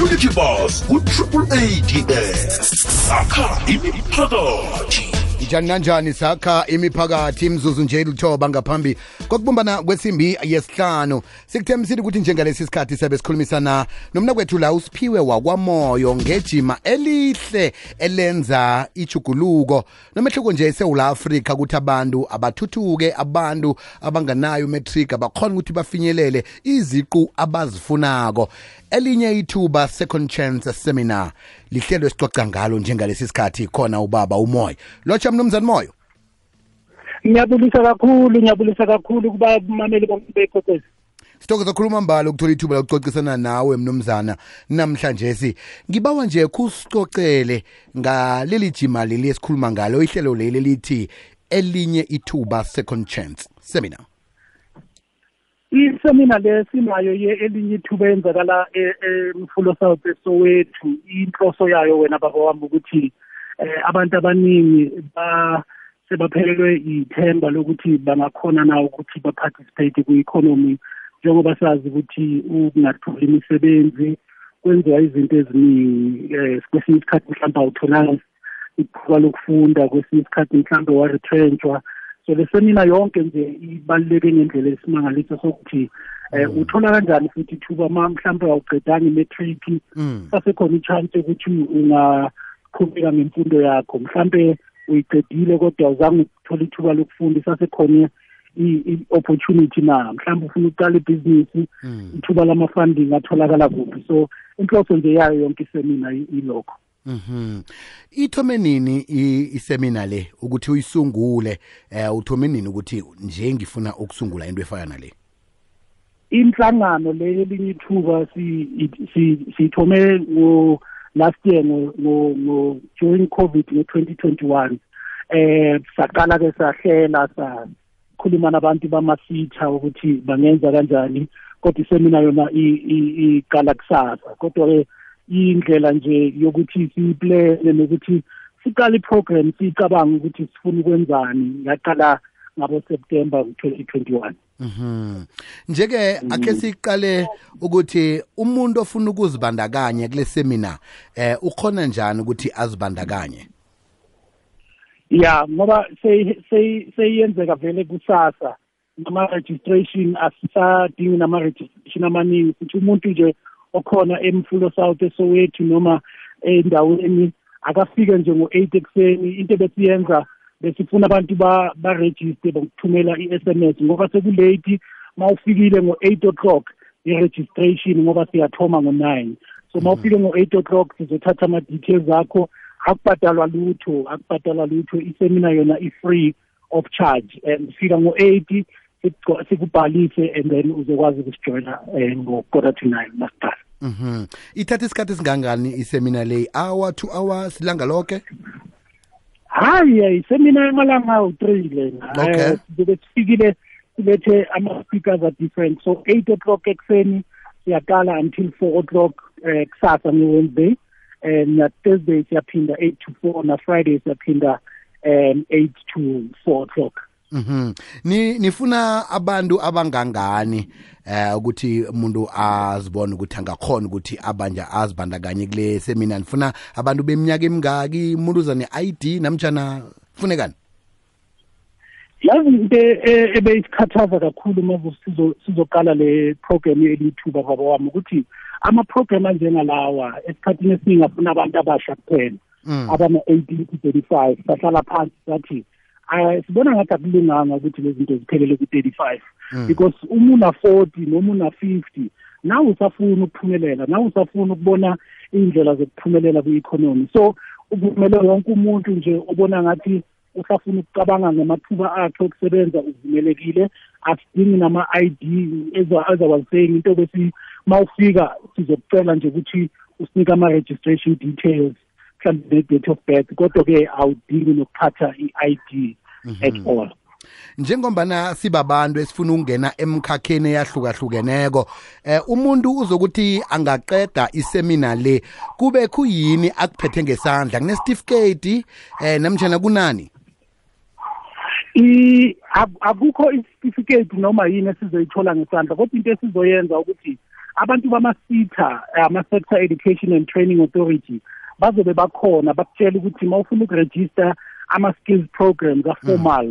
community bus ku-triple ads sakha imiphakathi njani nanjani sakha imiphakathi imzuzu nje lithoba ngaphambi kokubumbana kwesimbi yesihlanu. Sikuthembisile ukuthi njengalesi sikhathi sabe sikhulumisana nomna kwethu la usiphiwe wakwamoyo ngejima elihle elenza ichuguluko nomehluko nje esewula afrika ukuthi abantu abathuthuke abantu abanganayo umetric abakhona ukuthi bafinyelele iziqu abazifunako. Elinye ithuba second chance seminar lihlelo esicoca ngalo njengalesi sikhathi khona ubaba umoya. Lotsha mnumzane moyo ngiyabulisa kakhulu ngiyabulisa kakhulu kuba mameli bonke bekhokhezi sitoko sakhuluma mbalo ukuthola ithuba lokucocisana nawe mnumzana. Namhlanje si ngibawa nje kusicocele ngaleli jima leli esikhuluma ngalo ihlelo leli lithi elinye ithuba second chance seminar. Isemina le sinayo ye elinye ithuba eyenzakala emfulo south esowethu inhloso yayo wena baba wami ukuthi eh, abantu abaningi ba sebaphelelwe ithemba lokuthi bangakhona na ukuthi baparticipate ku-economy njengoba sazi ukuthi ukungatholi imisebenzi kwenziwa izinto eziningi um kwesinye isikhathi mhlawumbe awutholanga ithuba lokufunda kwesinye isikhathi mhlawumbe waretrenchwa so le semina yonke nje ibaluleke ngendlela esimangaliso sokuthi um uthola kanjani futhi ithuba ma mhlawumbe awuqedanga imetric sasekhona i-chance yokuthi ungaqhubeka ngemfundo yakho. Mhlawumbe uyiqedile kodwa awuzange uthola ithuba lokufunda isasekhona i-opportunity na? Mhlawumbe ufuna ukuqala ibhizinisi ithuba lama-funding atholakala kuphi? So inhloso nje yayo yonke isemina ilokho. Mhm. Ithome nini i- isemina le ukuthi uyisungule eh uthome nini ukuthi nje ngifuna ukusungula into efana nale? inhlangano le elinye ithuba si- si- siyithome ngo last year ngo ngo- during covid nge-2021 eh saqala ke sahlela sakhuluma nabantu bamasitha ukuthi bangenza kanjani kodwa isemina yona iqala kusasa kodwa ke indlela nje yokuthi siyiplane nokuthi siqale iprogram siyicabanga ukuthi sifuna ukwenzani yaqala ngabo September 2021 Mhm. Njeke ake siqale ukuthi umuntu ofuna ukuzibandakanya kule seminar eh ukhona njani ukuthi azibandakanye? ya ngoba seyiyenzeka vele kusasa nama-registration asisadingi nama-registration amaningi futhi umuntu nje okhona emfulo south esowethu noma endaweni. Akafike nje ngo-eight ekuseni. Into ebesiyenza besifuna abantu barejiste bokuthumela i-s m s. Ngoba sekulate ma ufikile ngo-eight o'clock i-registration ngoba siyathoma ngo-nine. So ma ufike ngo-eight o'clock sizothatha ama-details akho. Akubhadalwa lutho akubhadalwa lutho. Isemina yona i-free of charge. And fika ngo-eight sikubhalise and then uzokwazi ukusijoyina um ngo-quarter to nine masiqala Mhm. Ithatha isikhathi singangani isemina le? Hour 2 hours ilanga lonke? hayi isemina emalanga awu-three lena Okay. Eh, sizobe sifikile silethe ama-speakers are different so eight o'clock ekuseni siyaqala until four o'clock um kusasa nge-wednesday um na-thursday siyaphinda eight to four na-friday siyaphinda um eight to four o'clock Mhm. Ni nifuna abantu abangangani eh ukuthi umuntu azibone ukuthi angakhona ukuthi abanja azibandakanye kule seminar nifuna abantu beminyaka emingaki umuntu uza ne-ID namtjana funekani yazi into e- ebeyisikhathaza kakhulu uma sizo- sizoqala le program elithuba baba wami ukuthi ama-program anjengalawa esikhathini esiningi afuna abantu abasha kuphela Mm. abana-eighteen to thirty-five sahlala phansi sathi um sibona ngathi akulunganga ukuthi lezi zinto ziphelele ku-thirty-five. Because uma una-forty noma una-fifty nawe usafuna ukuphumelela nawe usafuna ukubona iy'ndlela zokuphumelela kwi-economy. So kumele wonke umuntu nje ubona ngathi usafuna ukucabanga ngamathuba akhe okusebenza uvumelekile asidingi nama-i d ezawaziseying into besi ma ufika sizokucela nje ukuthi usinike ama-registration details. Mhlawumbe ne-date of birth kodwa-ke awudingi nokuphatha i-i d at all. Njengombana sibabantu esifuna ukungena emkhakheni eyahlukahlukeneko eh umuntu uzokuthi angaqeda isemina le kube kuyini akuphethe ngesandla? Kunesitifiketi eh namtjana kunani? I ak- akukho isitifiketi noma yini esizoyithola ngesandla kodwa into esizoyenza ukuthi abantu bama-sita ama-sector education and training authority bazobe bakhona bakutshela ukuthi uma ufuna ukurejista ama-skills programs aformal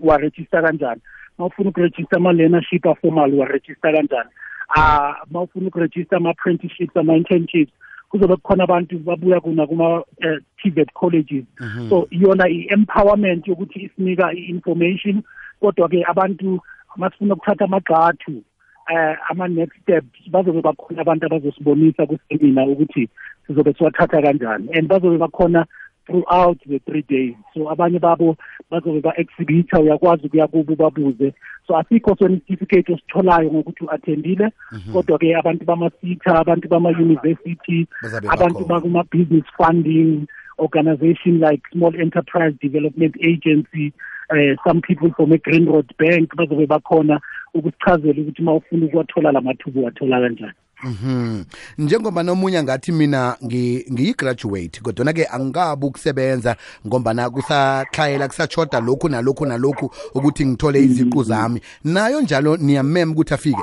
warejista kanjani? Uma ufuna ukurejista ama-learnership aformal warejista kanjani? Ah uma ufuna ukurejista ama-apprenticeships ama-internships kuzobe kukhona abantu babuya kuna kuma uh, TVET colleges so yona i-empowerment yokuthi isinika i-information kodwa ke abantu masifuna ukuthatha amagxathu eh ama next steps bazobe bakhona abantu abazosibonisa kusemina ukuthi sizobe siwathatha kanjani. And bazobe bakhona throughout the three days. So abanye babo bazobe ba-exhibitha uyakwazi ukuya kubo babuze so asikho sona isitifiketi ositholayo ngokuthi u-attendile kodwa-ke abantu bama-sita abantu bama-university abantu bakuma-business funding organization like small enterprise development agency uh, some people from a-green road bank bazobe bakhona ukusichazela ukuthi uma ufuna ukuwathola la mathuba uwathola kanjani Mhm. Njengoba nomunye ngathi mina ngi- ngiyi-graduate kodwa ke angikabi ukusebenza ngombana kusahlayela kusachoda lokhu nalokhu nalokhu ukuthi ngithole iziqu zami. Nayo njalo niyamema ukuthi afike.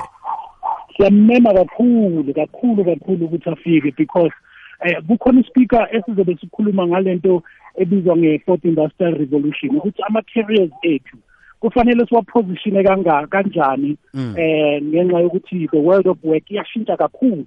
siyamema kakhulu kakhulu kakhulu ukuthi afike because eh kukhona ispeaker esizobe sikhuluma ngalento ebizwa nge-fourth industrial revolution ukuthi ama-carriers ethu kufanele siwapositione kanga kanjani eh ngenxa yokuthi the world of work iyashintsha kakhulu.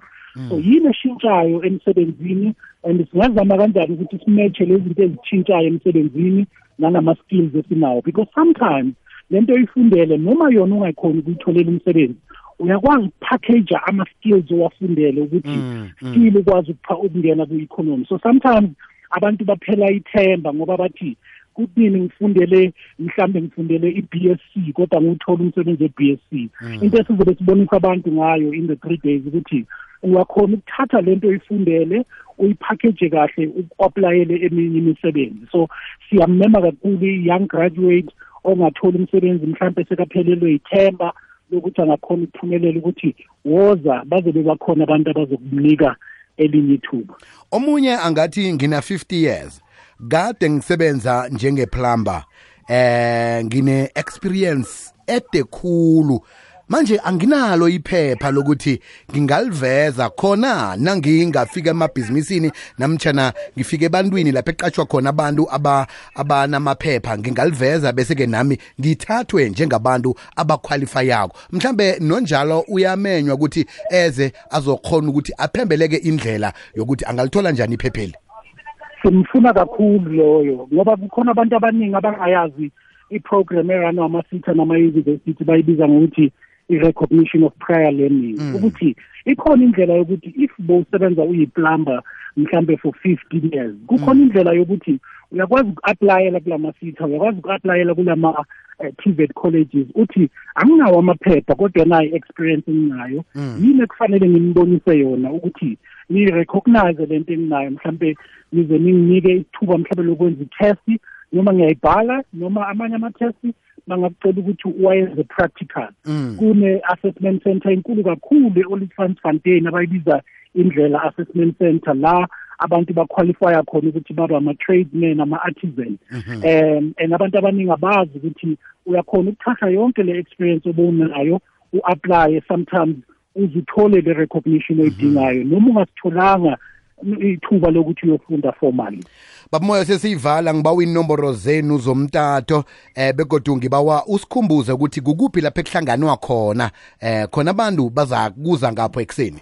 So yini eshintshayo emsebenzini? And singazama kanjani ukuthi simeche lezi zinto ezishintshayo emsebenzini nanama-skills esinawo? Because sometimes lento oyifundele noma yona ungayikhoni ukuyitholela umsebenzi uyakwazi ukupackager ama-skills owafundele ukuthi skill ukwazi ukupha- ukungena ku-economy. So sometimes abantu baphela ithemba ngoba bathi kutini ngifundele mhlambe ngifundele i-BSc kodwa ngiwuthola umsebenzi we-BSc into esizobe sibonisa abantu ngayo in the three days ukuthi uyakhona ukuthatha lento oyifundele uyipackage kahle uku-aplayele eminye imisebenzi. So siyamema kakhulu i-young graduate ongatholi umsebenzi mhlambe sekaphelelwe ithemba lokuthi angakhona ukuphumelela ukuthi woza bazobe bakhona abantu abazokunika elinye ithuba Omunye angathi ngina 50 years. Kade ngisebenza njengeplumber. Eh ngine experience ede khulu. Manje anginalo iphepha lokuthi ngingaliveza khona nangingafika emabhizinisini namtjana ngifike ebantwini lapha eqatshwa khona abantu aba abanamaphepha. Ngingaliveza bese ke nami ngithathwe njengabantu abaqualifyako mhlambe nonjalo uyamenywa ukuthi eze azokhona ukuthi aphembeleke indlela yokuthi angalithola njani iphepheli? Simfuna kakhulu loyo ngoba kukhona abantu abaningi abangayazi i-program eranwa ama-sita nama-university bayibiza ngokuthi i-recognition of prior learning. Ukuthi ikhona indlela yokuthi if bowusebenza uyi-plumber mhlambe for fifteen years kukhona indlela yokuthi uyakwazi uku-aplayela kula masitha uyakwazi uku-aplayela kulama eh, TVET colleges. Uthi anginawo amaphepha kodwa nayo i-experience enginayo. Yini ekufanele ngimbonise yona ukuthi ni-recognize lento enginayo? Mhlambe nize ninginike isithuba mhlambe lokwenza i-test noma ngiyayibhala noma amanye ama-test bangakucela ukuthi wayenze practical. Kune-assessment center enkulu kakhulu e-olifantfontein abayibiza indlela assessment center. La abantu baqualifya khona ukuthi babe ama-tradesmen ama-artisan. Um and abantu abaningi abazi ukuthi uyakhona ukuthatha yonke le experience obowunayo u-aplaye sometimes uze uthole le recognition oyidingayo. Noma ungasitholanga ithuba lokuthi uyofunda formally. Babumoya sesiyivala ngibawa inomboro zenu zomtato eh begodu ngibawa usikhumbuze ukuthi kukuphi lapha ekuhlanganwa khona. Eh khona abantu baza kuza ngapho ekseni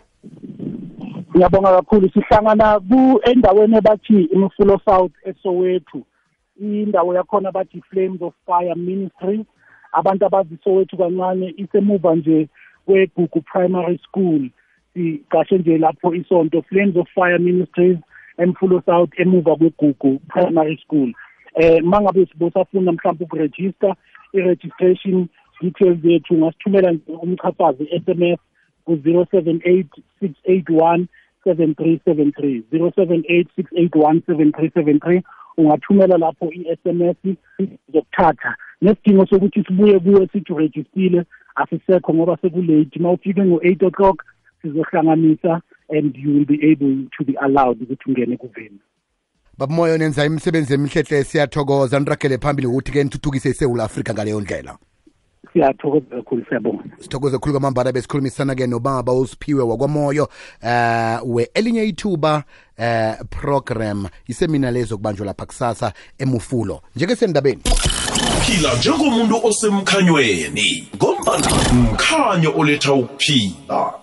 ngiyabonga kakhulu. Sihlangana ku endaweni ebathi imfulo south esowethu indawo yakhona bathi flames of fire ministry. Abantu abazi sowethu kancane isemuva nje kwegugu primary school. Siqashe nje lapho isonto flames of fire ministries emfulo south emuva kwegugu primary school. Eh mangabe sibosafuna mhlawumbe ukuregister i-registration details yethu ungasithumela umchafazi SMS ku-078 681 7373 078 681 7373 ungathumela lapho i-SMS zokuthatha. Nesidingo sokuthi sibuye kuwe sithi urejistile asisekho ngoba sekulate. Uma ufike ngo-eight o'clock sizohlanganisa and you will be able to be allowed ukuthi ungene kuveni. Babumoya nenza imisebenzi emihlehle siyathokoza. Niragele phambili ukuthi ke nithuthukise isewula afrika ngaleyo ndlela. Siyathokoza kakhulu siyabonga. Sithokoze khulu kwamambala besikhulumisana-ke nobaba usiphiwe wakwamoyo eh we elinye ithuba eh program isemina lezo kubanjwa lapha kusasa emufulo. Njeke sendabeni. Phila njengomuntu osemkhanyweni ngombana mkhanyo oletha ukuphila